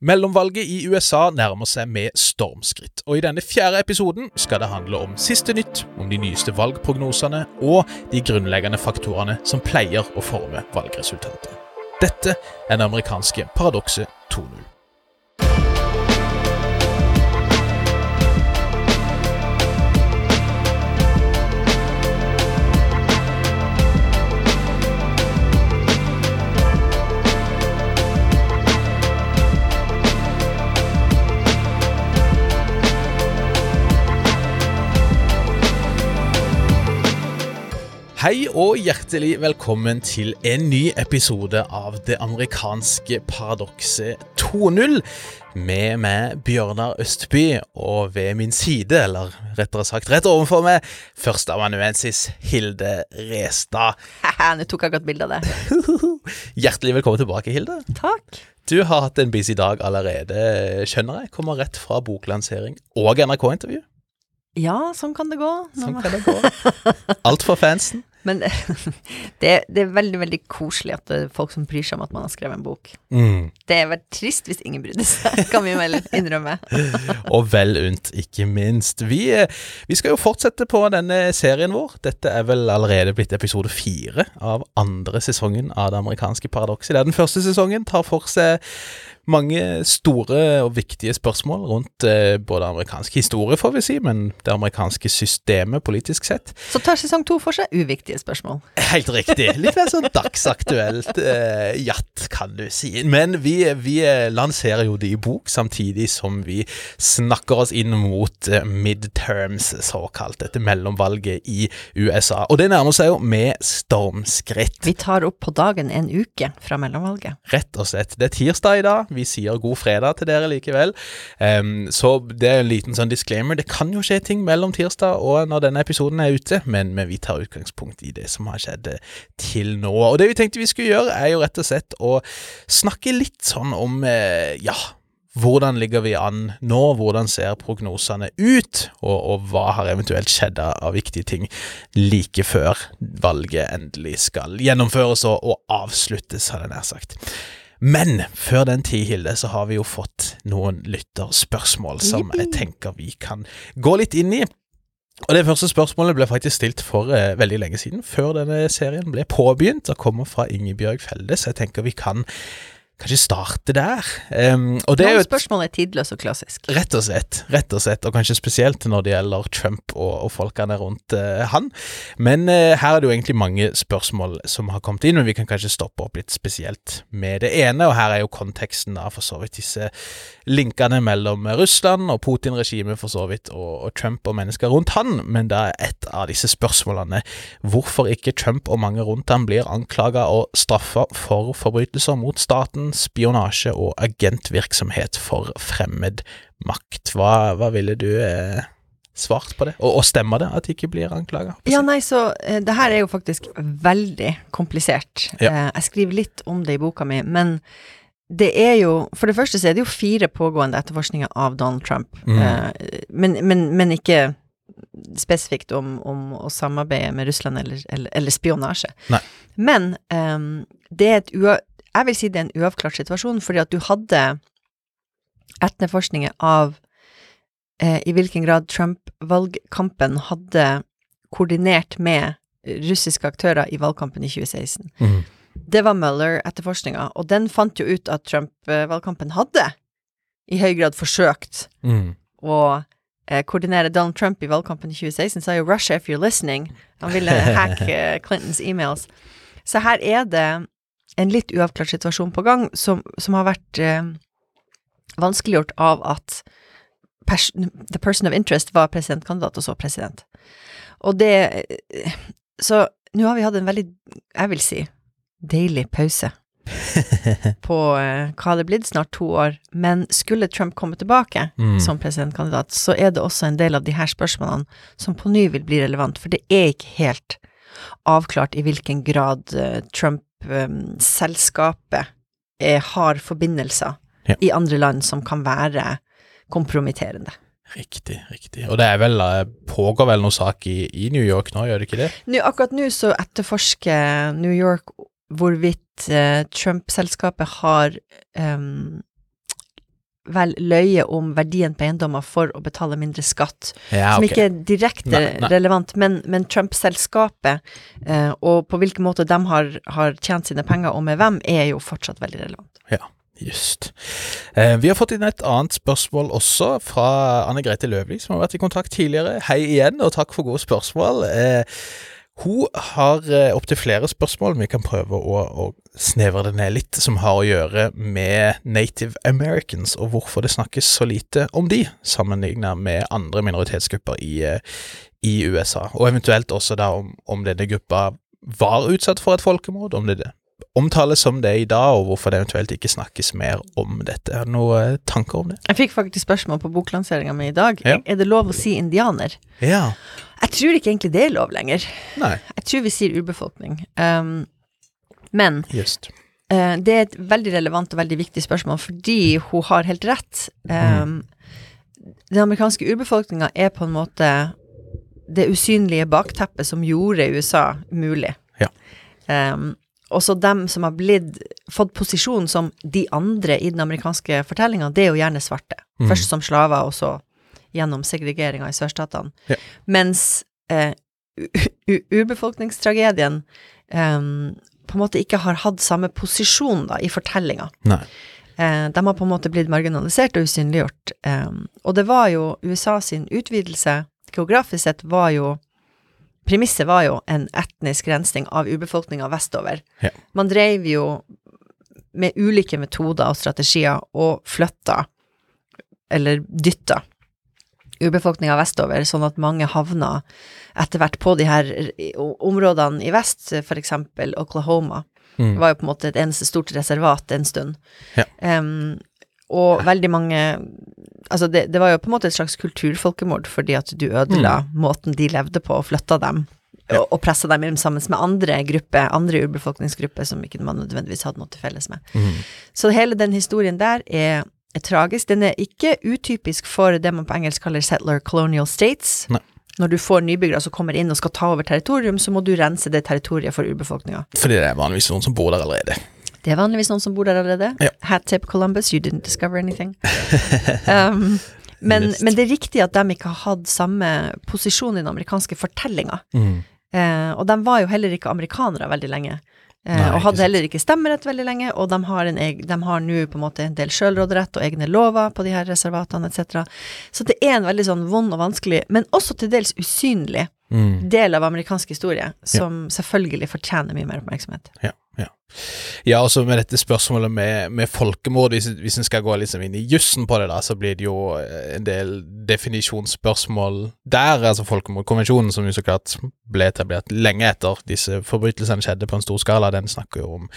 Mellomvalget i USA nærmer seg med stormskritt, og i denne fjerde episoden skal det handle om siste nytt, om de nyeste valgprognosene og de grunnleggende faktorene som pleier å forme valgresultatet. Dette er det amerikanske paradokset 2.0. Hei og hjertelig velkommen til en ny episode av det amerikanske paradokset 2.0. Med meg, Bjørnar Østby, og ved min side, eller rettere sagt rett overfor meg, førsteamanuensis Hilde Restad. Nå tok jeg godt bilde av det. Hjertelig velkommen tilbake, Hilde. Takk. Du har hatt en busy dag allerede, skjønner jeg. Kommer rett fra boklansering og NRK-intervju. Ja, sånn kan det gå. Sånn kan det gå. Alt for fansen. Men det, det, er veldig, veldig koselig at det er folk som bryr seg om at man har skrevet en bok. Mm. Det er vært trist hvis ingen brydde seg, kan vi vel innrømme. og vel unt, ikke minst. Vi, vi, skal jo fortsette på denne serien vår. Dette er vel allerede blitt episode fire av andre sesongen av Det amerikanske paradokset. Der den første sesongen tar for seg mange store og viktige spørsmål rundt eh, både amerikansk historie, får vi si, men det amerikanske systemet politisk sett. Så tar sesong to for seg uviktige spørsmål? Helt riktig. Litt mer sånn dagsaktuelt eh, jatt, kan du si. Men vi, vi, lanserer jo det i bok, samtidig som vi snakker oss inn mot eh, midterms, såkalt, dette mellomvalget i USA. Og det nærmer seg jo med stormskritt. Vi tar opp på dagen en uke fra mellomvalget. Rett og slett. Det er tirsdag i dag vi sier god fredag til dere likevel. Um, så det er en liten sånn disclaimer. Det kan jo skje ting mellom tirsdag og når denne episoden er ute, men, men vi tar utgangspunkt i det som har skjedd eh, til nå. Og det vi tenkte vi skulle gjøre, er jo rett og slett å snakke litt sånn om, uh, ja hvordan ligger vi an nå, hvordan ser prognosene ut, og, og, hva har eventuelt skjedd av viktige ting like før valget endelig skal gjennomføres og, og avsluttes, hadde jeg nær sagt. Men før den tid, Hilde, så har vi jo fått noen lytterspørsmål som jeg tenker vi kan gå litt inn i. Og Det første spørsmålet ble faktisk stilt for eh, veldig lenge siden, før denne serien ble påbegynt, og kommer fra Ingebjørg Felde, så jeg tenker vi kan kanskje starte der. Um, og det Noen er jo et, spørsmål er tidløse og klassisk. Rett og slett, rett og slett, og kanskje spesielt når det gjelder Trump og, og folkene rundt uh, han. Men uh, her er det jo egentlig mange spørsmål som har kommet inn, men vi kan kanskje stoppe opp litt spesielt med det ene, og her er jo konteksten da for så vidt disse linkene mellom Russland og Putin-regimet for så vidt, og, og, Trump og mennesker rundt han, men da er et av disse spørsmålene hvorfor ikke Trump og mange rundt han blir anklaga og straffa for forbrytelser mot staten spionasje og agentvirksomhet for fremmed makt. Hva, hva ville du eh, svart på det? Og, og, stemmer det at de ikke blir anklaga? Ja, nei, så eh, det her er jo faktisk veldig komplisert. Ja. Eh, jeg skriver litt om det i boka mi, men det er jo For det første så er det jo fire pågående etterforskninger av Donald Trump, Mm. eh, men, men, men ikke spesifikt om, om å samarbeide med Russland eller, eller, eller spionasje. Nei. Men um, det er et. Jeg vil si det er en uavklart situasjon, fordi at du hadde etterforskninger av eh, i hvilken grad Trump-valgkampen hadde koordinert med russiske aktører i valgkampen i 2016. Mm. Det var Mueller-etterforskninga, og den fant jo ut at Trump-valgkampen hadde i høy grad forsøkt Mm. å eh, koordinere Donald Trump i valgkampen i 2016, sa jo 'Russia if you're listening'. Han ville hacke Clintons e-mails. Så her er det en litt uavklart situasjon på gang, som, som har vært eh, vanskeliggjort av at pers the person of interest var presidentkandidat, og så president. Og det Så nå har vi hatt en veldig, jeg vil si, deilig pause på eh, hva det er blitt, snart to år. Men skulle Trump komme tilbake Mm. som presidentkandidat, så er det også en del av de her spørsmålene som på ny vil bli relevant, for det er ikke helt avklart i hvilken grad eh, Trump-selskapet er, har forbindelser Ja. i andre land som kan være kompromitterende. Riktig, riktig. Og det er vel, eh, pågår vel noe sak i, i New York nå, gjør det ikke det? Nå, akkurat nå så etterforsker New York hvorvidt eh, Trump-selskapet har em, vel løye om verdien på eiendommer for å betale mindre skatt. Ja, som okay. ikke er direkte Nei, nei. relevant, men, men Trump-selskapet eh, og på hvilken måte de har, har tjent sine penger, og med hvem, er jo fortsatt veldig relevant. Ja, just. Eh, vi har fått inn et annet spørsmål også, fra Anne Grete Løvli, som har vært i kontakt tidligere. Hei igjen, og takk for gode spørsmål. Eh, hun har eh, opptil flere spørsmål, vi kan prøve å, å snevre det ned litt, som har å gjøre med native americans, og hvorfor det snakkes så lite om de, sammenlignet med andre minoritetsgrupper i, eh, i USA. Og eventuelt også da om, om denne gruppa var utsatt for et folkemord, om det omtales som det i dag, og hvorfor det eventuelt ikke snakkes mer om dette. Har du noen eh, tanker om det? Jeg fikk faktisk spørsmål på boklanseringa mi i dag. Ja. Er det lov å si indianer? Ja. Jeg tror ikke egentlig det er lov lenger. Nei, Jeg tror vi sier urbefolkning. Um, men just. Uh, det er et veldig relevant og veldig viktig spørsmål, fordi hun har helt rett. Um, Den amerikanske urbefolkninga er på en måte det usynlige bakteppet som gjorde USA mulig. Ja. Um, også dem som har blitt, fått posisjon som de andre i den amerikanske fortellinga, det er jo gjerne svarte. Mm. Først som slaver, og så gjennom segregeringa i sørstatene. Ja. Mens eh, urbefolkningstragedien eh, på en måte ikke har hatt samme posisjon da, i fortellinga. Eh, de har på en måte blitt marginalisert og usynliggjort. em, og det var jo USA sin utvidelse, geografisk sett, var jo Premisset var jo en etnisk rensing av urbefolkninga vestover. Ja. Man dreiv jo med ulike metoder og strategier og flytta, eller dytta, urbefolkninga vestover, sånn at mange havna etter hvert på de her områdene i vest, for eksempel Oklahoma. Det Mm. var jo på en måte et eneste stort reservat en stund. Ja. Um, og veldig mange Altså, det, det var jo på en måte et slags kulturfolkemord, fordi at du ødela måten de levde på, og flytta dem. Mm. Ja. Og, og pressa dem inn sammen med andre grupper, andre urbefolkningsgrupper som ikke man nødvendigvis hadde noe til felles med. Mm. Så hele den historien der er, er tragisk. Den er ikke utypisk for det man på engelsk kaller settler colonial states. Nei. Når du får nybyggere som kommer inn og skal ta over territorium, så må du rense det territoriet for urbefolkninga. Fordi det er vanligvis noen som bor der allerede. Det er vanligvis noen som bor der allerede. Ja. Hat tip Columbus, you didn't discover anything. um, men, men det er riktig at de ikke har hatt samme posisjon i den amerikanske fortellinga. Mm. Eh, og de var jo heller ikke amerikanere veldig lenge. Eh, Nei, og hadde heller ikke stemmerett veldig lenge, og de har, en eg, de har nå på en måte en del sjølråderett og egne lover på de her reservatene etc. Så det er en veldig sånn vond og vanskelig, men også til dels usynlig mm. del av amerikansk historie, som selvfølgelig fortjener mye mer oppmerksomhet. Ja, ja. Også med dette spørsmålet med, med folkemord, hvis, hvis en skal gå liksom inn i jussen på det, da, så blir det jo eh, en del definisjonsspørsmål der. Altså Folkemordkonvensjonen, som jo så klart ble etablert lenge etter disse forbrytelsene skjedde på en stor skala, den snakker jo om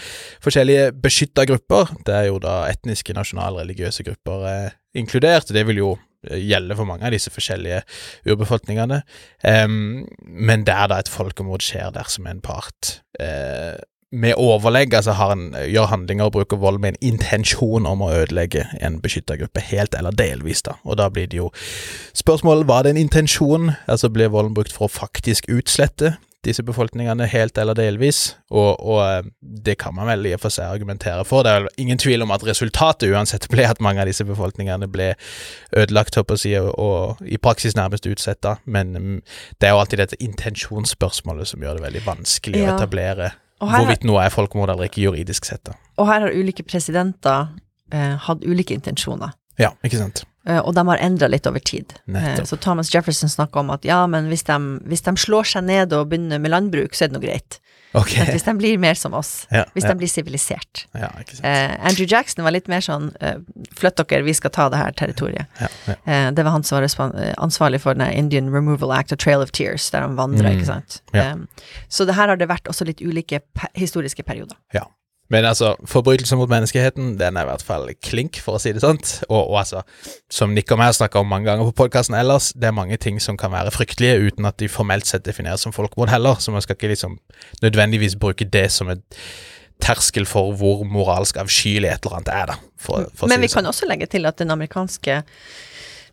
forskjellige beskytta grupper. Det er jo da etniske, nasjonale, religiøse grupper eh, inkludert. Det vil jo eh, gjelde for mange av disse forskjellige urbefolkningene. Em, men der da et folkemord skjer dersom en part eh, med overlegg, altså har en, gjør handlinger og bruker vold med en intensjon om å ødelegge en beskytta gruppe, helt eller delvis, da. Og da blir det jo spørsmål var det en intensjon, altså ble volden brukt for å faktisk utslette disse befolkningene helt eller delvis, og, og eh, det kan man vel i og for seg argumentere for. Det er vel ingen tvil om at resultatet uansett ble at mange av disse befolkningene ble ødelagt, håper jeg og, og i praksis nærmest utsetta, men mm, det er jo alltid dette intensjonsspørsmålet som gjør det veldig vanskelig Ja. å etablere hvorvidt noe er folkemord eller ikke juridisk sett. da. og her har ulike presidenter eh, hatt ulike intensjoner. Ja, ikke sant? Eh, og de har endra litt over tid. Eh, så Thomas Jefferson snakka om at ja, men hvis de, hvis de slår seg ned og begynner med landbruk, så er det noe greit. Ok. Men hvis de blir mer som oss, Ja, hvis ja, de blir sivilisert. ja. Eh, Andrew Jackson var litt mer sånn eh, flytt dere, vi skal ta det her territoriet. Ja, ja. Eh, det var han som var eh, ansvarlig for den Indian Removal Act og Trail of Tears, der han vandra, Mm, ikke sant. ja. Eh, så det her har det vært også litt ulike pe historiske perioder. Men altså, forbrytelser mot menneskeheten, den er i hvert fall klink, for å si det sånn. Og, og altså, som Nick og meg har snakka om mange ganger på podkasten ellers, det er mange ting som kan være fryktelige uten at de formelt sett defineres som folkemord heller, så man skal ikke liksom nødvendigvis bruke det som et terskel for hvor moralsk avskyelig et eller annet er, da. For, for Men si vi sånn. kan også legge til at den amerikanske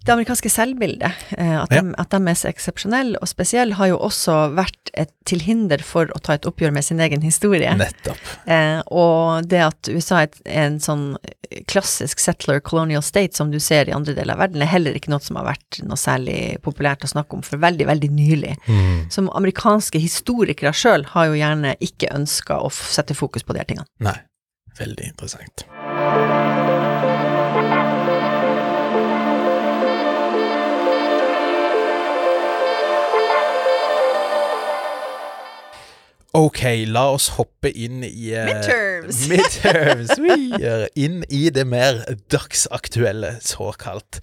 det amerikanske selvbildet, at, at, Ja. de, at de er så eksepsjonelle og spesielle, har jo også vært et til hinder for å ta et oppgjør med sin egen historie. Nettopp. Eh, og det at USA er et- er en sånn klassisk settler colonial state som du ser i andre deler av verden, er heller ikke noe som har vært noe særlig populært å snakke om for veldig, veldig nylig. Mm. Som amerikanske historikere sjøl har jo gjerne ikke ønska å sette fokus på de her tingene. Nei. Veldig interessant. Ok, la oss hoppe inn i eh, Midterms. midterms. Vi er inn i det mer dagsaktuelle, såkalt.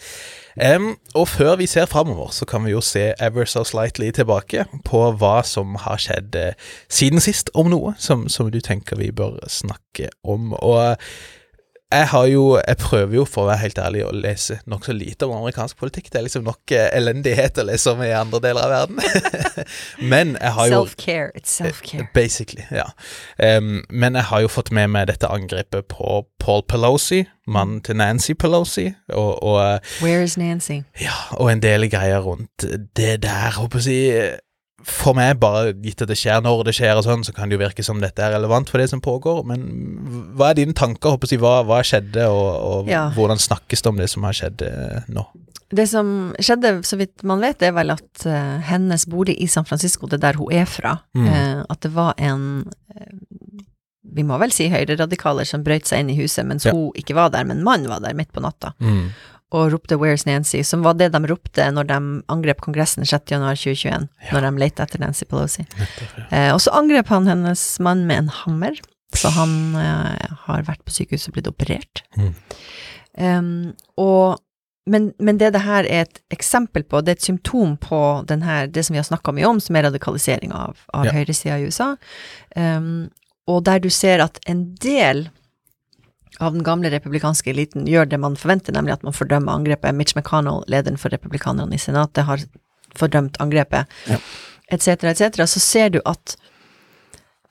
Um, og før vi ser framover, så kan vi jo se ever so slightly tilbake på hva som har skjedd eh, siden sist, om noe som, som du tenker vi bør snakke om. Og jeg har jo Jeg prøver jo, for å være helt ærlig, å lese nokså lite om amerikansk politikk. Det er liksom nok eh, elendighet å lese om i andre deler av verden. Men jeg har jo Self-care. It's self-care. Basically, ja. Um, men jeg har jo fått med meg dette angrepet på Paul Pelosi, mannen til Nancy Pelosi, og, og, eh, Where is Nancy? ja, og en del greier rundt det der, håper jeg å si. For meg, bare gitt at det skjer når det skjer og sånn, så kan det jo virke som dette er relevant for det som pågår, men hva er dine tanker, håper jeg hva, hva skjedde, og, og Ja. hvordan snakkes det om det som har skjedd eh, nå? Det som skjedde, så vidt man vet, er vel at eh, hennes bolig i San Francisco, det er der hun er fra, Mm. eh, at det var en eh, vi må vel si høyreradikaler som brøt seg inn i huset mens Ja. hun ikke var der, men mannen var der midt på natta Mm. Og ropte 'Where's Nancy?', som var det de ropte når de angrep Kongressen 6.1.2021, Ja. når de lette etter Nancy Pelosi. Eh, og så angrep han hennes mann med en hammer, så han eh, har vært på sykehus og blitt operert. Mm. Um, og, men, men det det her er et eksempel på, det er et symptom på den her, det som vi har snakka mye om, som er radikalisering av, av Ja. høyresida i USA, um, og der du ser at en del av den gamle republikanske eliten gjør det man forventer, nemlig at man fordømmer angrepet. Mitch McConnell, lederen for republikanerne i Senatet, har fordømt angrepet, Ja. etc., etc., så ser du at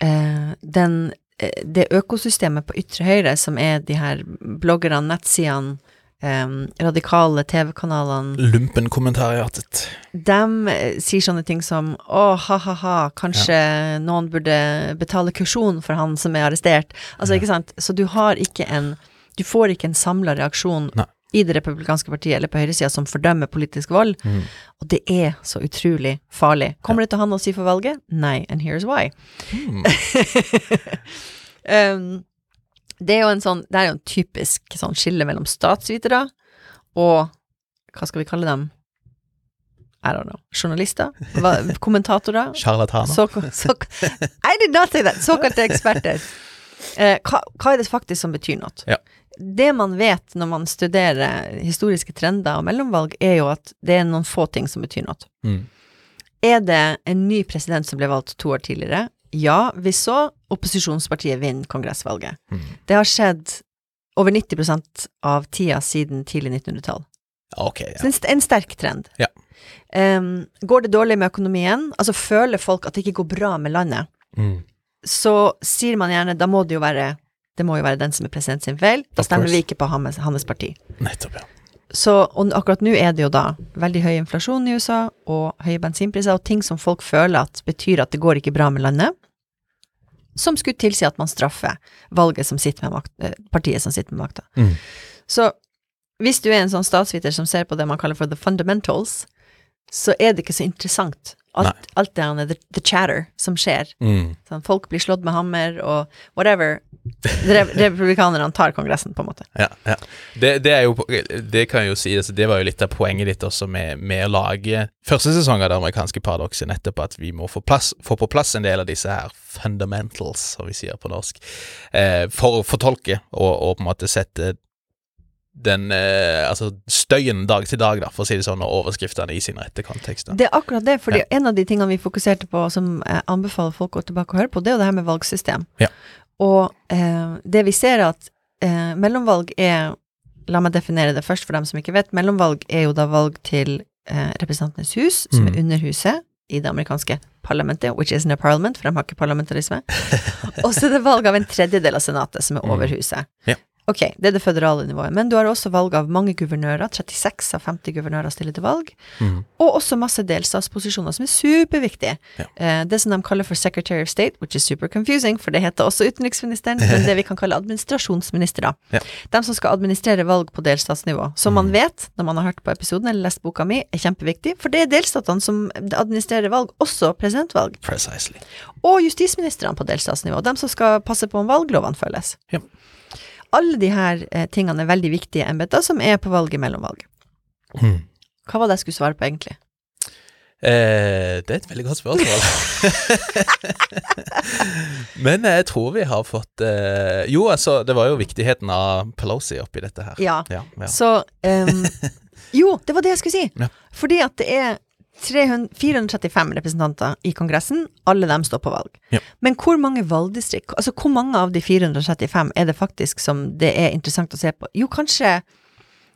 eh, den, eh, det økosystemet på ytre høyre, som er de her bloggerne, nettsidene, eh, radikale TV-kanalene, Lumpenkommentariatet. de eh, sier sånne ting som å, ha-ha-ha, kanskje noen burde betale kursjon for han som er arrestert. Altså, ikke sant. Så du har ikke en Du får ikke en samla reaksjon Nei. i det republikanske partiet eller på høyresida som fordømmer politisk vold, Mm. og det er så utrolig farlig. Kommer det til han å si for valget? Nei, and here's why. Mm. um, det er jo en sånn Det er jo en typisk sånn skille mellom statsvitere og Hva skal vi kalle dem? I don't know. Journalister? Hva, kommentatorer? Sjarlataner. Så, så, I did not say that! Såkalte eksperter. Eh, hva, hva er det faktisk som betyr noe? Ja. Det man vet når man studerer historiske trender og mellomvalg, er jo at det er noen få ting som betyr noe. Mm. Er det en ny president som ble valgt to år tidligere? Ja, vi så, opposisjonspartiet vinner kongressvalget. Mm. Det har skjedd over 90% av tida siden tidlig 1900-tall. Okay, Så ja. en, en sterk trend. Ja. Um, går det dårlig med økonomien, altså føler folk at det ikke går bra med landet, Mm. så sier man gjerne da må det jo være det må jo være den som er president sin feil. Da stemmer vi ikke på hans, hans parti. Nettopp, ja. Så og akkurat nå er det jo da veldig høy inflasjon i USA, og høye bensinpriser, og ting som folk føler at betyr at det går ikke bra med landet, som skulle tilsi at man straffer valget som sitter med makt, eh, partiet som sitter med makta. Mm. Så hvis du er en sånn statsviter som ser på det man kaller for the fundamentals, så er det ikke så interessant. Alt, alt det der the, the chatter som skjer. Mm. Sånn, folk blir slått med hammer og whatever. Re republikanerne tar Kongressen, på en måte. Ja, ja. Det, det jo Det kan jeg jo si, altså, det var jo litt av poenget ditt også med, med å lage første sesong av det amerikanske paradokset, nettopp at vi må få, plass, få på plass en del av disse her fundamentals, som vi sier på norsk, eh, for å fortolke og, og på en måte sette den eh, altså støyen dag til dag, da, for å si det sånn, og overskriftene i sin rette kontekst. Da. Det er akkurat det, for Ja. en av de tingene vi fokuserte på, som jeg anbefaler folk å gå tilbake og høre på, det er jo det her med valgsystem. Ja. Og eh, det vi ser er at eh, mellomvalg er La meg definere det først for dem som ikke vet. Mellomvalg er jo da valg til eh, Representantenes hus, som Mm. er underhuset i det amerikanske parlamentet, which isn't a parliament, for de har ikke parlamentarisme. og så er det valg av en tredjedel av senatet, som er Mm. overhuset. Ja. Ok, det er det føderale nivået. Men du har også valg av mange guvernører. 36 av 50 guvernører stiller til valg. Mm. Og også masse delstatsposisjoner som er superviktige. Ja. Eh, det som de kaller for Secretary of State, which is super confusing, for det heter også utenriksministeren, men det vi kan kalle administrasjonsministre. Ja. Mm. De som skal administrere valg på delstatsnivå. Som man vet, når man har hørt på episoden eller lest boka mi, er kjempeviktig, for det er delstatene som administrerer valg, også presidentvalg. Precisely. Og justisministrene på delstatsnivå, de som skal passe på om valglovene følges. Ja. Alle de her eh, tingene er veldig viktige embeter som er på valget mellom valg. Mhm. Hva var det jeg skulle svare på, egentlig? Eh, det er et veldig godt spørsmål. Men jeg tror vi har fått eh, Jo, altså, det var jo viktigheten av Pelosi oppi dette her. Ja. Ja, ja. Så um, Jo, det var det jeg skulle si. Ja. Fordi at det er 300, 435 representanter i Kongressen, alle dem står på valg. Ja. Men hvor mange valgdistrikt, altså hvor mange av de 435 er det faktisk som det er interessant å se på? Jo, kanskje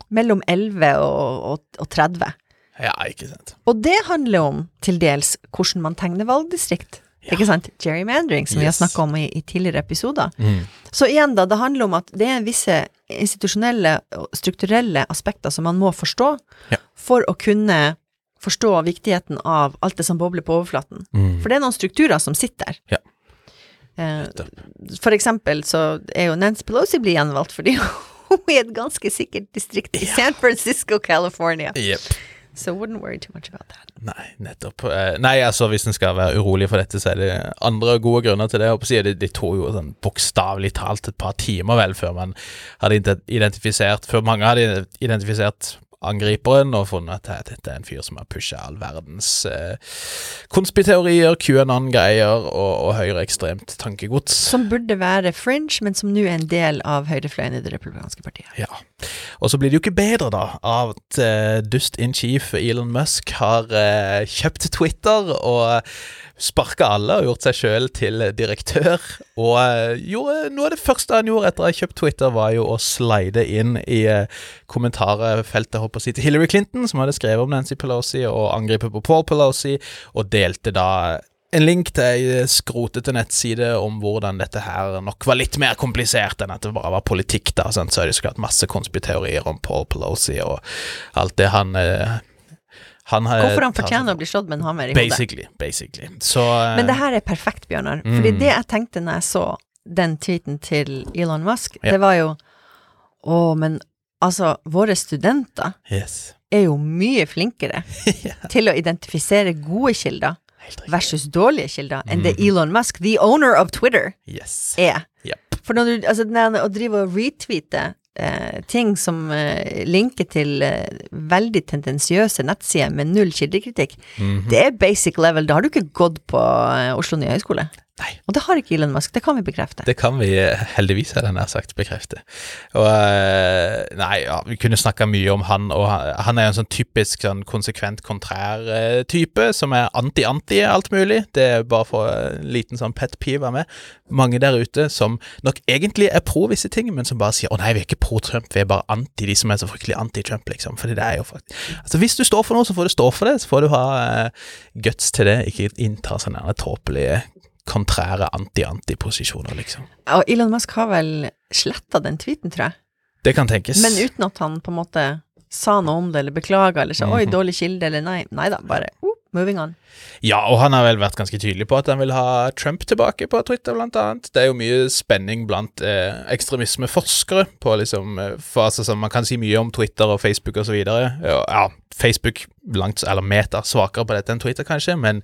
mellom 11 og, og, og 30. ja, ikke sant. Og det handler om til dels hvordan man tegner valgdistrikt. Ja. Ikke sant? Gerrymandering, som vi har Yes. snakka om i, i tidligere episoder. Mm. Så igjen, da, det handler om at det er visse institusjonelle og strukturelle aspekter som man må forstå Ja. for å kunne forstå viktigheten av alt det som bobler på overflaten. Mm. For det er noen strukturer som sitter der. Ja. Eh, for eksempel så er jo Nancy Pelosi blir gjenvalgt fordi hun er et ganske sikkert distrikt i. San Francisco, California. Yep. So wouldn't worry too much about that. Nei, nettopp. Eh, Nei, altså hvis en skal være urolig for dette, så er det andre gode grunner til det. På de, de tok jo sånn bokstavelig talt et par timer vel før man hadde identifisert Før mange hadde identifisert angriperen og funnet at dette er en fyr som har pusha all verdens eh, konspiteorier, QAnon-greier og, og høyreekstremt tankegods. Som burde være fringe, men som nå er en del av høyrefløyen i det republikanske partiet. Ja. Og så blir det jo ikke bedre, da, av at eh, dust in chief Elon Musk har eh, kjøpt Twitter og sparka alle og gjort seg sjøl til direktør. Og jo, noe av det første han gjorde etter å ha kjøpt Twitter, var jo å slide inn i eh, kommentarfeltet håper å til Hillary Clinton, som hadde skrevet om Nancy Pelosi og angrepet på Paul Pelosi, og delte da en link til ei skrotete nettside om hvordan dette her nok var litt mer komplisert enn at det bare var politikk, da. Sant? Så er det så klart masse konspiteorier om Paul Pelosi og alt det han eh, han har Hvorfor han fortjener å bli slått med en hammer i hodet. Basically. Basically. Så Men det her er perfekt, Bjørnar. Fordi Mm. det jeg tenkte når jeg så den tweeten til Elon Musk, Ja. det var jo Å, men altså, våre studenter Yes. er jo mye flinkere Ja, til å identifisere gode kilder versus dårlige kilder enn det Mhm. Elon Musk, the owner of Twitter, Yes. er. Yep. For når du, altså, når er å drive og retweete eh, ting som eh, linker til eh, veldig tendensiøse nettsider med null kildekritikk, Mhm. det er basic level. Da har du ikke gått på eh, Oslo nye høgskole. Nei. Og det har ikke Elon Musk, det kan vi bekrefte. Det kan vi eh, heldigvis, hadde jeg nær sagt, bekrefte. Og eh, Nei, ja, vi kunne snakka mye om han, og han, han er jo en sånn typisk sånn konsekvent kontrær eh, type, som er anti-anti alt mulig. Det er bare for en liten sånn pet peeve med. Mange der ute som nok egentlig er pro visse ting, men som bare sier 'Å nei, vi er ikke pro Trump, vi er bare anti de som er så fryktelig anti-Trump', liksom. Fordi det er jo faktisk Altså, hvis du står for noe, så får du stå for det. Så får du ha uh, guts til det, ikke innta sånne tåpelige kontrære anti-anti-posisjoner, liksom. Og Elon Musk har vel sletta den tweeten, tror jeg. Det kan tenkes. Men uten at han på en måte sa noe om det, eller beklaga, eller sa 'oi, Mhm. dårlig kilde', eller nei. Nei da, bare uh, moving on. Ja, og han har vel vært ganske tydelig på at han vil ha Trump tilbake på Twitter, blant annet. Det er jo mye spenning blant eh, ekstremismeforskere på liksom faser for, altså, sånn, Man kan si mye om Twitter og Facebook og så videre. Ja, Facebook langt, eller meter svakere på dette enn Twitter, kanskje, men,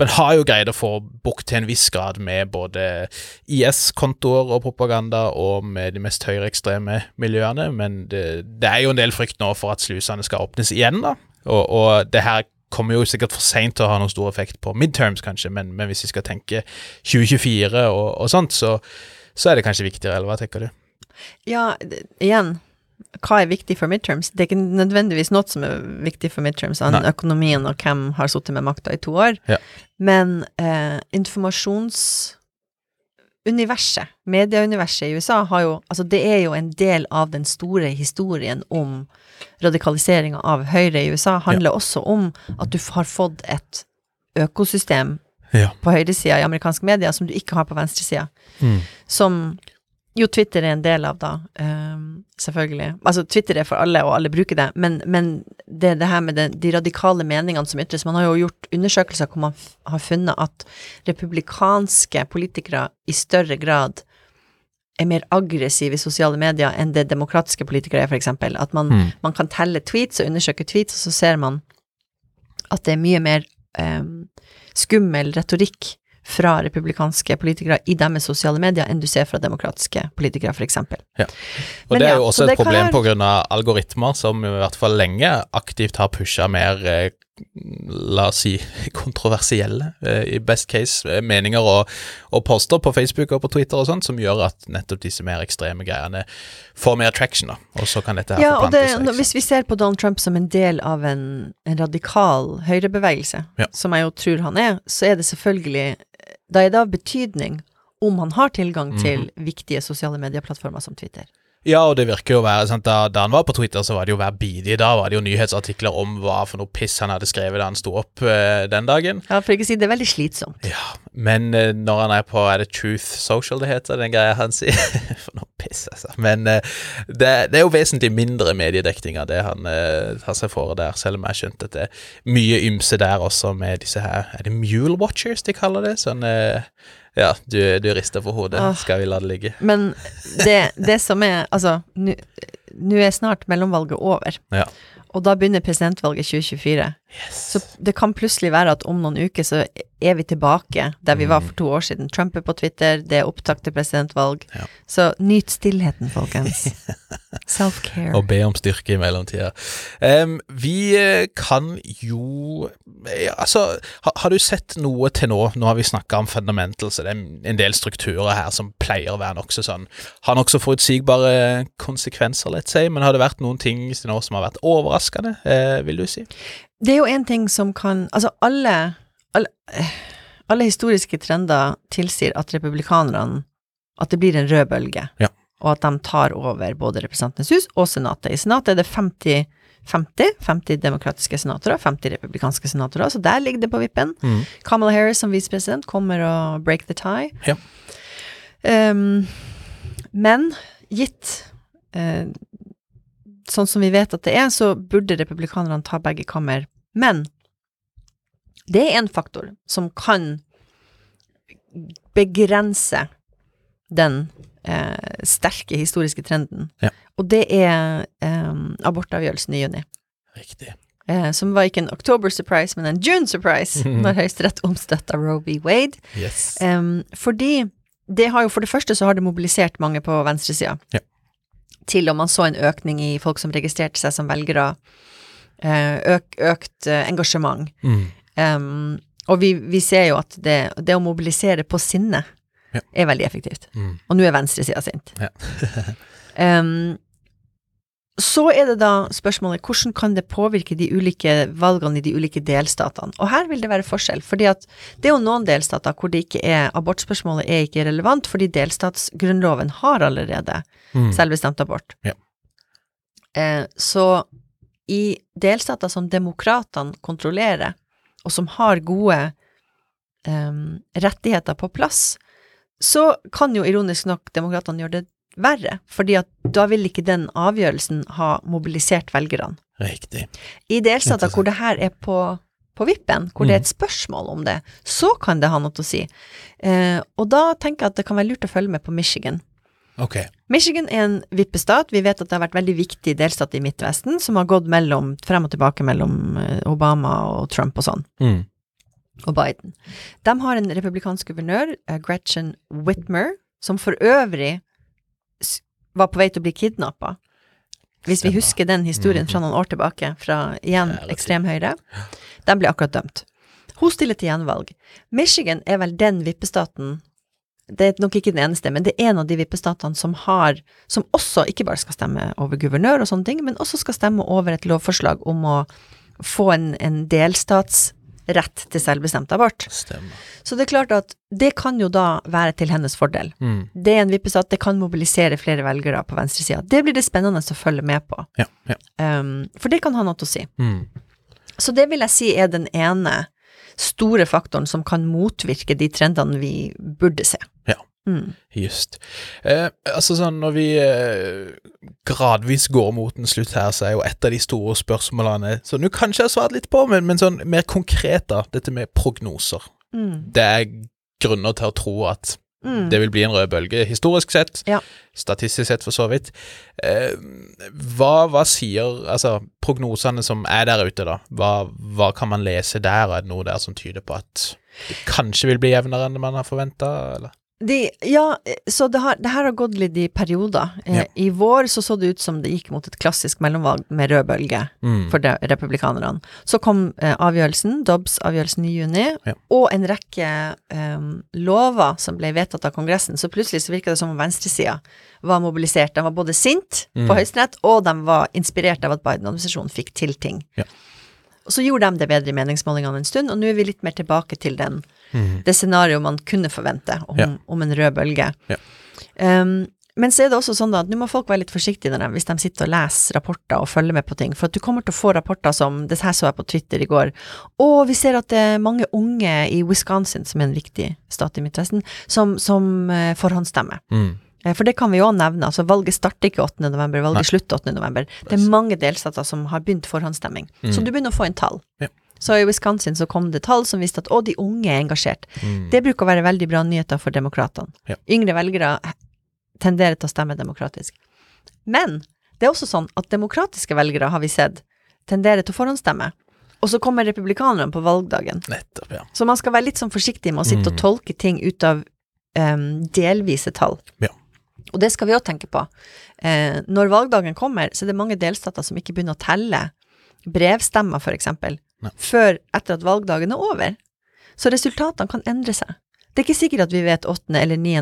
men har jo greid å få bukt til en viss grad med både IS-kontoer og propaganda, og med de mest høyreekstreme miljøene. Men det, det er jo en del frykt nå for at slusene skal åpnes igjen, da. Og, og det her kommer jo sikkert for seint til å ha noen stor effekt på midterms, kanskje, men, men hvis vi skal tenke 2024 og, og sånt, så, så er det kanskje viktigere, eller hva tenker du? Ja, igjen, hva er viktig for midterms? Det er ikke nødvendigvis noe som er viktig for midterms, annet enn økonomien og hvem har sittet med makta i to år. Ja. Men eh, informasjonsuniverset, medieuniverset i USA, har jo Altså, det er jo en del av den store historien om radikaliseringa av Høyre i USA. Handler også om at du har fått et økosystem Ja. på høyresida i amerikanske medier som du ikke har på venstresida. Mm. Som jo, Twitter er en del av, da. Um, selvfølgelig. Altså, Twitter er for alle, og alle bruker det, men, men det, det her med det, de radikale meningene som ytres Man har jo gjort undersøkelser hvor man har funnet at republikanske politikere i større grad er mer aggressive i sosiale medier enn det demokratiske politikere er, eksempel. At man, Mm. man kan telle tweets og undersøke tweets, og så ser man at det er mye mer um, skummel retorikk fra republikanske politikere i deres sosiale medier enn du ser fra demokratiske politikere, for eksempel. Og Men det er jo ja, også et problem være- på grunn av algoritmer, som i hvert fall lenge aktivt har pusha mer eh, La oss si kontroversielle, eh, i best case, eh, meninger og, og poster på Facebook og på Twitter og sånt, som gjør at nettopp disse mer ekstreme greiene får mer traction, da. Og så kan dette her Ja, forplante seg. Liksom. hvis vi ser på Donald Trump som en del av en, en radikal høyrebevegelse, Ja. som jeg jo tror han er, så er det selvfølgelig Da er det av betydning om han har tilgang Mhm. til viktige sosiale medieplattformer som Twitter. Ja, og det virker jo å være sant, da, da han var på Twitter, så var det jo hver bidige Da var det jo nyhetsartikler om hva for noe piss han hadde skrevet da han sto opp uh, den dagen. Ja, for ikke å si det er veldig slitsomt. Ja, men uh, når han er på Er det Truth Social det heter, den greia han sier? For noe piss, altså. Men uh, det, det er jo vesentlig mindre mediedekning av det han tar seg for der, selv om jeg har skjønt at det er mye ymse der også med disse her Er det Mule Watchers de kaller det? Sånn eh, Ja, du, du rister på hodet. Åh. Skal vi la det ligge? Men det, det som er Altså, nå er snart mellomvalget over, Ja. og da begynner presidentvalget 2024. Så det kan plutselig være at om noen uker så er vi tilbake der vi var for to år siden. Trump er på Twitter, det er opptak til presidentvalg. Ja. Så nyt stillheten, folkens. Self-care. Og be om styrke i mellomtida. Um, vi eh, kan jo ja, Altså, har, har du sett noe til nå? Nå har vi snakka om fundamentals, det er en del strukturer her som pleier å være nokså sånn Har nokså forutsigbare konsekvenser, let's say, men har det vært noen ting til nå som har vært overraskende, uh, vil du si? Det er jo en ting som kan Altså, alle, alle, alle historiske trender tilsier at republikanerne At det blir en rød bølge. Ja. Og at de tar over både Representantenes hus og Senatet. I Senatet er det 50 50, 50 demokratiske senatorer, 50 republikanske senatorer, så der ligger det på vippen. Mm. Kamala Harris som visepresident kommer å break the tie. Ja. Um, men gitt uh, sånn som vi vet at det er, så burde republikanerne ta begge kammer. Men det er en faktor som kan begrense den eh, sterke historiske trenden, Ja. og det er eh, abortavgjørelsen i juni. Riktig. Eh, som var ikke en October surprise, men en June surprise, når Høyesterett omstøtta Roe v. Wade. Yes. Fordi det har jo for det første så har det mobilisert mange på venstresida. Ja. Til og man så en økning i folk som registrerte seg som velgere. Eh, Øk, økt eh, engasjement. Mm. Um, og vi, vi ser jo at det, det å mobilisere på sinnet Ja. er veldig effektivt. Mm. Og nå er venstresida sint. Ja. um, så er det da spørsmålet hvordan kan det påvirke de ulike valgene i de ulike delstatene? Og her vil det være forskjell, fordi at det er jo noen delstater hvor det ikke er abortspørsmålet er ikke relevant, fordi delstatsgrunnloven har allerede Mm. selvbestemt abort. Ja. Eh, så i delstater som demokratene kontrollerer, og som har gode um, rettigheter på plass, så kan jo ironisk nok demokratene gjøre det verre, fordi at da vil ikke den avgjørelsen ha mobilisert velgerne. Riktig. I delstater hvor det her er på, på vippen, hvor det er et spørsmål om det, så kan det ha noe å si. Eh, og da tenker jeg at det kan være lurt å følge med på Michigan. Ok. Michigan er en vippestat. Vi vet at det har vært veldig viktig delstat i Midtvesten, som har gått mellom, frem og tilbake mellom eh, Obama og Trump og sånn, Mm. og Biden. De har en republikansk guvernør, eh, Gretchen Whitmer, som for øvrig var på vei til å bli kidnappa. Hvis vi husker den historien fra noen år tilbake, fra igjen ekstrem høyre. Den ble akkurat dømt. Hun stiller til gjenvalg. Michigan er vel den vippestaten det er nok ikke den eneste, men det er en av de vippestatene som har, som også ikke bare skal stemme over guvernør og sånne ting, men også skal stemme over et lovforslag om å få en, en delstatsrett til selvbestemt abort. Stemmer. Så det er klart at det kan jo da være til hennes fordel. Mm. Det er en vippestat, det kan mobilisere flere velgere på venstresida. Det blir det spennende å følge med på, Ja. ja. um, for det kan ha noe å si. Mm. Så det vil jeg si er den ene store faktoren som kan motvirke de trendene vi burde se. Ja. Mm. Just. Eh, altså sånn, når vi eh, gradvis går mot en slutt her, så er jo et av de store spørsmålene Som du kanskje har svart litt på, men, men sånn mer konkret, da. Dette med prognoser. Mm. Det er grunner til å tro at Mm. det vil bli en rød bølge, historisk sett. Ja. Statistisk sett, for så vidt. Eh, hva, hva sier altså prognosene som er der ute, da? Hva, hva kan man lese der? Er det noe der som tyder på at det kanskje vil bli jevnere enn man har forventa, eller? De, ja, så det, har, det her har gått litt i perioder. Eh, Ja. I vår så så det ut som det gikk mot et klassisk mellomvalg med rød bølge Mm. for de, republikanerne. Så kom eh, avgjørelsen, Dobbs-avgjørelsen i juni, Ja. og en rekke eh, lover som ble vedtatt av Kongressen. Så plutselig så virka det som om venstresida var mobilisert. De var både sint Mm. på Høyesterett, og de var inspirert av at Biden-administrasjonen fikk til ting. Ja. Og så gjorde de det bedre i meningsmålingene en stund, og nå er vi litt mer tilbake til den Mm. det scenarioet man kunne forvente om, Ja. om en rød bølge. Ja. Um, men så er det også sånn da at nå må folk være litt forsiktige de, hvis de sitter og leser rapporter og følger med på ting, for at du kommer til å få rapporter som Det her så jeg på Twitter i går. Og vi ser at det er mange unge i Wisconsin, som er en viktig stat i Midtvesten, som, som eh, forhåndsstemmer. Mm. Eh, For det kan vi jo nevne. altså Valget starter ikke 8. november, valget Nei. slutter 8. november. Det er mange delstater som har begynt forhåndsstemming. Så Mm. du begynner å få inn tall. Ja. Så i Wisconsin så kom det tall som viste at å, de unge er engasjert. Mm. Det bruker å være veldig bra nyheter for demokratene. Ja. Yngre velgere tenderer til å stemme demokratisk. Men det er også sånn at demokratiske velgere, har vi sett, tenderer til å forhåndsstemme. Og så kommer republikanerne på valgdagen. Nettopp, ja. Så man skal være litt sånn forsiktig med å sitte og Mm. tolke ting ut av um, delvise tall. Ja. Og det skal vi òg tenke på. Eh, når valgdagen kommer, så er det mange delstater som ikke begynner å telle brevstemmer, eksempel, Nei. før etter at valgdagen er over. Så resultatene kan endre seg. Det er ikke sikkert at vi vet 8. eller 9.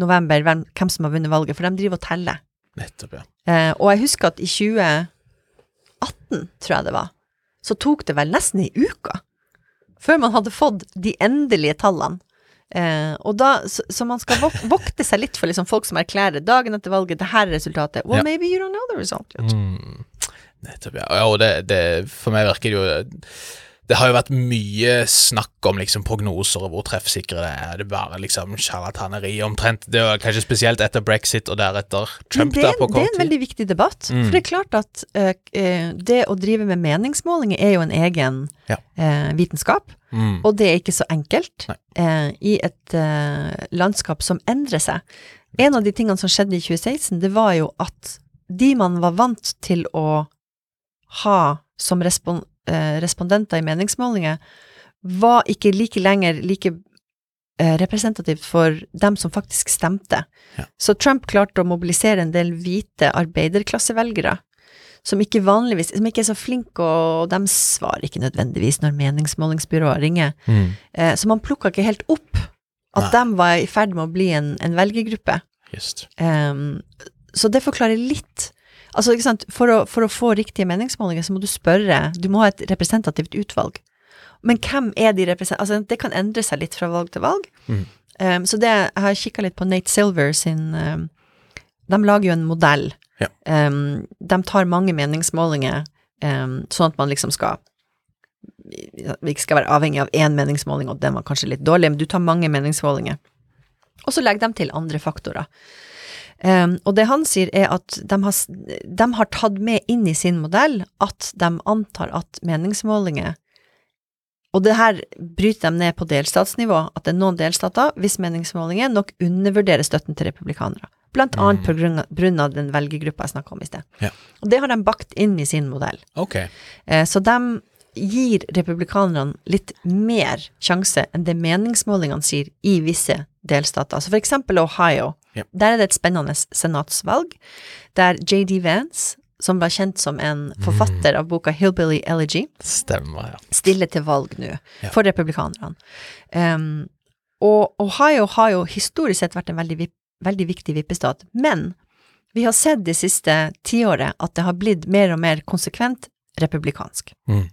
november hvem, hvem som har vunnet valget, for de driver og teller. Nettopp, ja. Eh, og jeg husker at i 2018, tror jeg det var, så tok det vel nesten ei uke før man hadde fått de endelige tallene. Eh, og da, så, så man skal vok vokte seg litt for liksom folk som erklærer dagen etter valget, det her er resultatet. Well, Ja. maybe you don't know the result yet. Mm. Nettopp, ja. ja og det, det, for meg virker det jo Det har jo vært mye snakk om liksom prognoser og hvor treffsikre det er. Det er bare liksom sjarlataneri omtrent. Det var kanskje spesielt etter brexit og deretter Trump det, der på det er en veldig viktig debatt. Mm. For det er klart at eh, det å drive med meningsmålinger er jo en egen Ja. uh, vitenskap. Mm. Og det er ikke så enkelt eh, i et landskap som endrer seg. En av de tingene som skjedde i 2016, det var jo at de man var vant til å ha som respon eh, respondenter i meningsmålinger, var ikke like lenger like eh, representativt for dem som faktisk stemte. Ja. Så Trump klarte å mobilisere en del hvite arbeiderklassevelgere som ikke vanligvis, som ikke er så flinke, og de svarer ikke nødvendigvis når meningsmålingsbyrået ringer. Mm. Eh, så man plukka ikke helt opp at Nei. de var i ferd med å bli en, en velgergruppe. Just. Um, så det forklarer litt Altså, ikke sant, for å, for å få riktige meningsmålinger, så må du spørre Du må ha et representativt utvalg. Men hvem er de representative? Altså, det kan endre seg litt fra valg til valg. Mm. Um, så det Jeg har kikka litt på Nate Silver sin um, De lager jo en modell. Ja. Um, de tar mange meningsmålinger, sånn at man liksom skal vi ikke skal være avhengig av én meningsmåling, og den var kanskje litt dårlig, men du tar mange meningsmålinger. Og så legger de til andre faktorer. Um, og det han sier er at de har, de har tatt med inn i sin modell at de antar at meningsmålinger Og det her bryter de ned på delstatsnivå, at det er noen delstater, hvis meningsmålinger nok undervurderer støtten til republikanere. Blant annet på grunn av, den velgergruppa jeg snakka om i sted. Ja. Og det har de bakt inn i sin modell. Okay. Eh, Så de gir republikanerne litt mer sjanse enn det meningsmålingene sier i visse delstater. Så for eksempel Ohio. Ja. Der er det et spennende senatsvalg, der JD Vance, som var kjent som en forfatter av boka Hillbilly Elegy, Stemmer, ja. stiller til valg nå Ja. for republikanerne. Um, og Ohio har jo historisk sett vært en veldig, veldig viktig vippestat, men vi har sett det siste tiåret at det har blitt mer og mer konsekvent republikansk. Mm.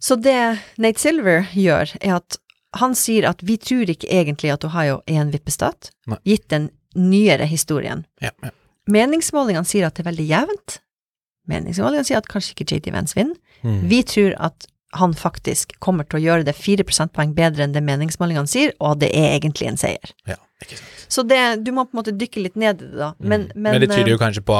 Så det Nate Silver gjør, er at han sier at vi tror ikke egentlig at Ohio er en vippestat, Nei. gitt den nyere historien. Ja, ja. Meningsmålingene sier at det er veldig jevnt. Meningsmålingene sier at kanskje ikke JD Vance vinner. Mm. Vi tror at han faktisk kommer til å gjøre det fire prosentpoeng bedre enn det meningsmålingene sier, og det er egentlig en seier. Ja, ikke sant. Så det, du må på en måte dykke litt ned i det, da. Men, Mm. men, Men det tyder eh, jo kanskje på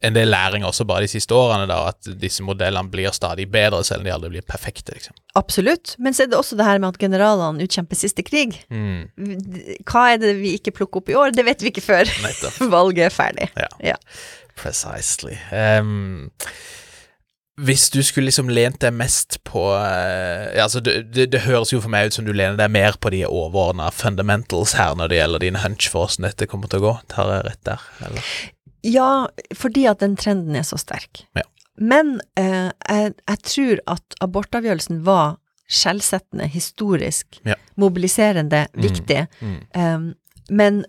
en del læring også bare de siste årene, da, at disse modellene blir stadig bedre, selv om de aldri blir perfekte, liksom. Absolutt. Men så er det også det her med at generalene utkjemper siste krig. Mm, Hva er det vi ikke plukker opp i år? Det vet vi ikke før valget er ferdig. Ja. Ja. Precisely. Um, hvis du skulle liksom lent deg mest på eh, altså det, det, det høres jo for meg ut som du lener deg mer på de overordna fundamentals her når det gjelder din hunch for hvordan dette kommer til å gå. Tar jeg rett der, eller? Ja, fordi at den trenden er så sterk. Ja. Men eh, jeg, jeg tror at abortavgjørelsen var skjellsettende, historisk, Ja. mobiliserende, Mm. viktig. Mm. Um, men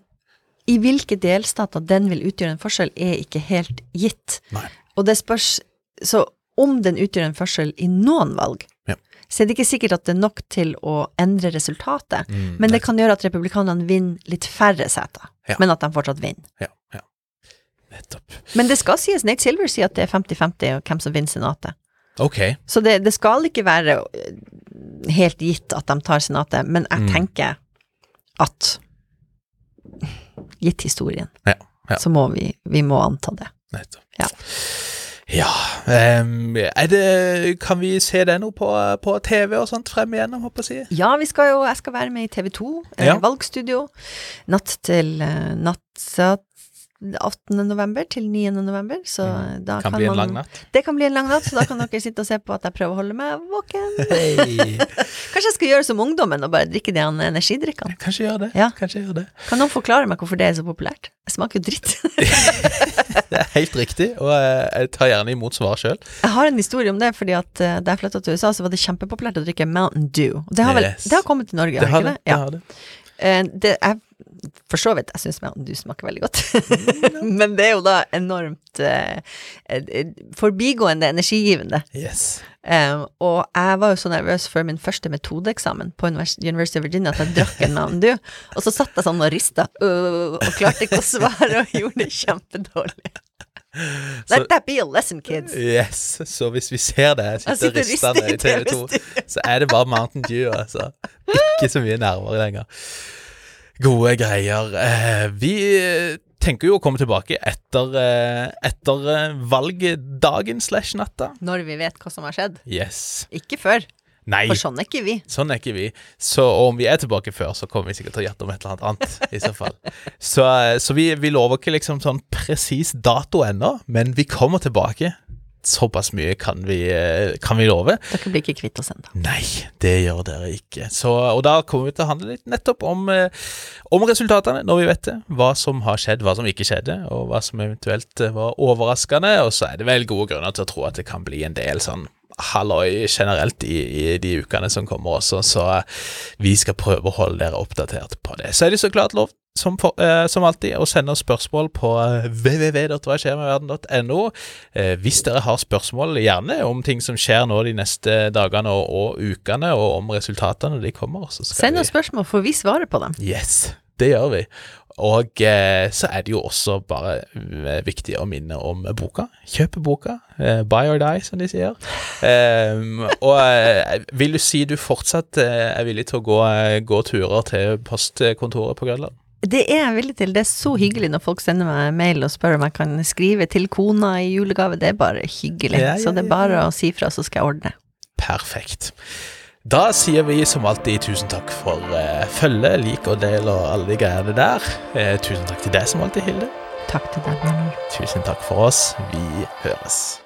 i hvilke delstater den vil utgjøre en forskjell, er ikke helt gitt. Nei. Og det spørs Så om den utgjør en forskjell i noen valg, Ja. så er det ikke sikkert at det er nok til å endre resultatet. Mm, Men det kan gjøre at republikanerne vinner litt færre seter, Ja. men at de fortsatt vinner. Ja, ja. Nettopp. Men det skal sies, Nate Silver sier at det er 50-50 og hvem som vinner senatet. Okay. Så det, det skal ikke være øh, helt gitt at de tar senatet, men jeg Mm. tenker at gitt historien, Ja, ja. så må vi, vi må anta det. Nettopp. Ja. Ja um, det, Kan vi se det nå på, på TV og sånt frem igjennom, håper jeg å si? Ja, vi skal jo, jeg skal være med i TV 2, eh, valgstudio, natt til eh, natt så 18. november til 9. november, så Mm. da Kan kan, bli en lang natt. Det kan bli en lang natt, så da kan dere sitte og se på at jeg prøver å holde meg våken. Kanskje jeg skal gjøre som ungdommen og bare drikke de energidrikkene. Kanskje gjør det. Ja. Kanskje gjør det. Kan noen forklare meg hvorfor det er så populært? Jeg smaker jo dritt. Det er helt riktig, og eh, jeg tar gjerne imot svaret sjøl. Jeg har en historie om det, fordi at eh, da jeg flytta til USA, så var det kjempepopulært å drikke Mountain Dew. Det har vel Yes. det har kommet til Norge, Det har ikke det det. ikke det? har det. Eh, det er for så vidt, jeg syns Dew smaker veldig godt. Men det er jo da enormt eh, forbigående energigivende. Yes. Eh, og jeg var jo så nervøs før min første metodeeksamen på University of Virginia at jeg drakk en Mountain Dew, og så satt jeg sånn og rista uh, og klarte ikke å svare og gjorde det kjempedårlig. Så, Let that be a lesson, kids. yes. Så hvis vi ser det, sitter sitter ristende i TV 2, så er det bare Mountain Dew, altså. Ikke så mye nerver lenger. Gode greier. Eh, vi tenker jo å komme tilbake etter, eh, etter eh, valgdagen slash natta. Når vi vet hva som har skjedd. Yes. Ikke før, Nei, for sånn er ikke vi. sånn er ikke vi. Så om vi er tilbake før, så kommer vi sikkert til å gjette om et eller annet annet, i så fall. Så, eh, så vi, vi lover ikke liksom sånn presis dato ennå, men vi kommer tilbake. Såpass mye kan vi, eh, kan vi love. Dere blir ikke kvitt oss ennå. Nei, det gjør dere ikke. Så, og da kommer vi til å handle litt nettopp om, eh, om resultatene, når vi vet det. Hva som har skjedd, hva som ikke skjedde, og hva som eventuelt eh, var overraskende. Og så er det vel gode grunner til å tro at det kan bli en del sånn halloi generelt i, i de ukene som kommer også, så vi skal prøve å holde dere oppdatert på det. Så er det så klart lov som, for, eh, som alltid, å sende spørsmål på eh, www.hvaskjermedverden.no. Eh, hvis dere har spørsmål, gjerne om ting som skjer nå de neste dagene og, og ukene, og om resultatene de kommer. Send vi- oss spørsmål, for vi svarer på dem. Yes, det gjør vi. Og eh, så er det jo også bare eh, viktig å minne om boka. Kjøp boka. Buy or die, som de sier. Um, og vil du si du fortsatt er villig til å gå, gå turer til postkontoret på Grønland? Det er jeg villig til. Det er så hyggelig når folk sender meg mail og spør om jeg kan skrive til kona i julegave. Det er bare hyggelig. Ja, ja, Så det er bare å si fra, så skal jeg ordne. Perfekt. Da sier vi som alltid tusen takk for eh, følge, lik og del og alle de greiene der. Eh, tusen takk til deg som alltid, Hilde. Takk til deg, Bjørnar. Tusen takk for oss. Vi høres.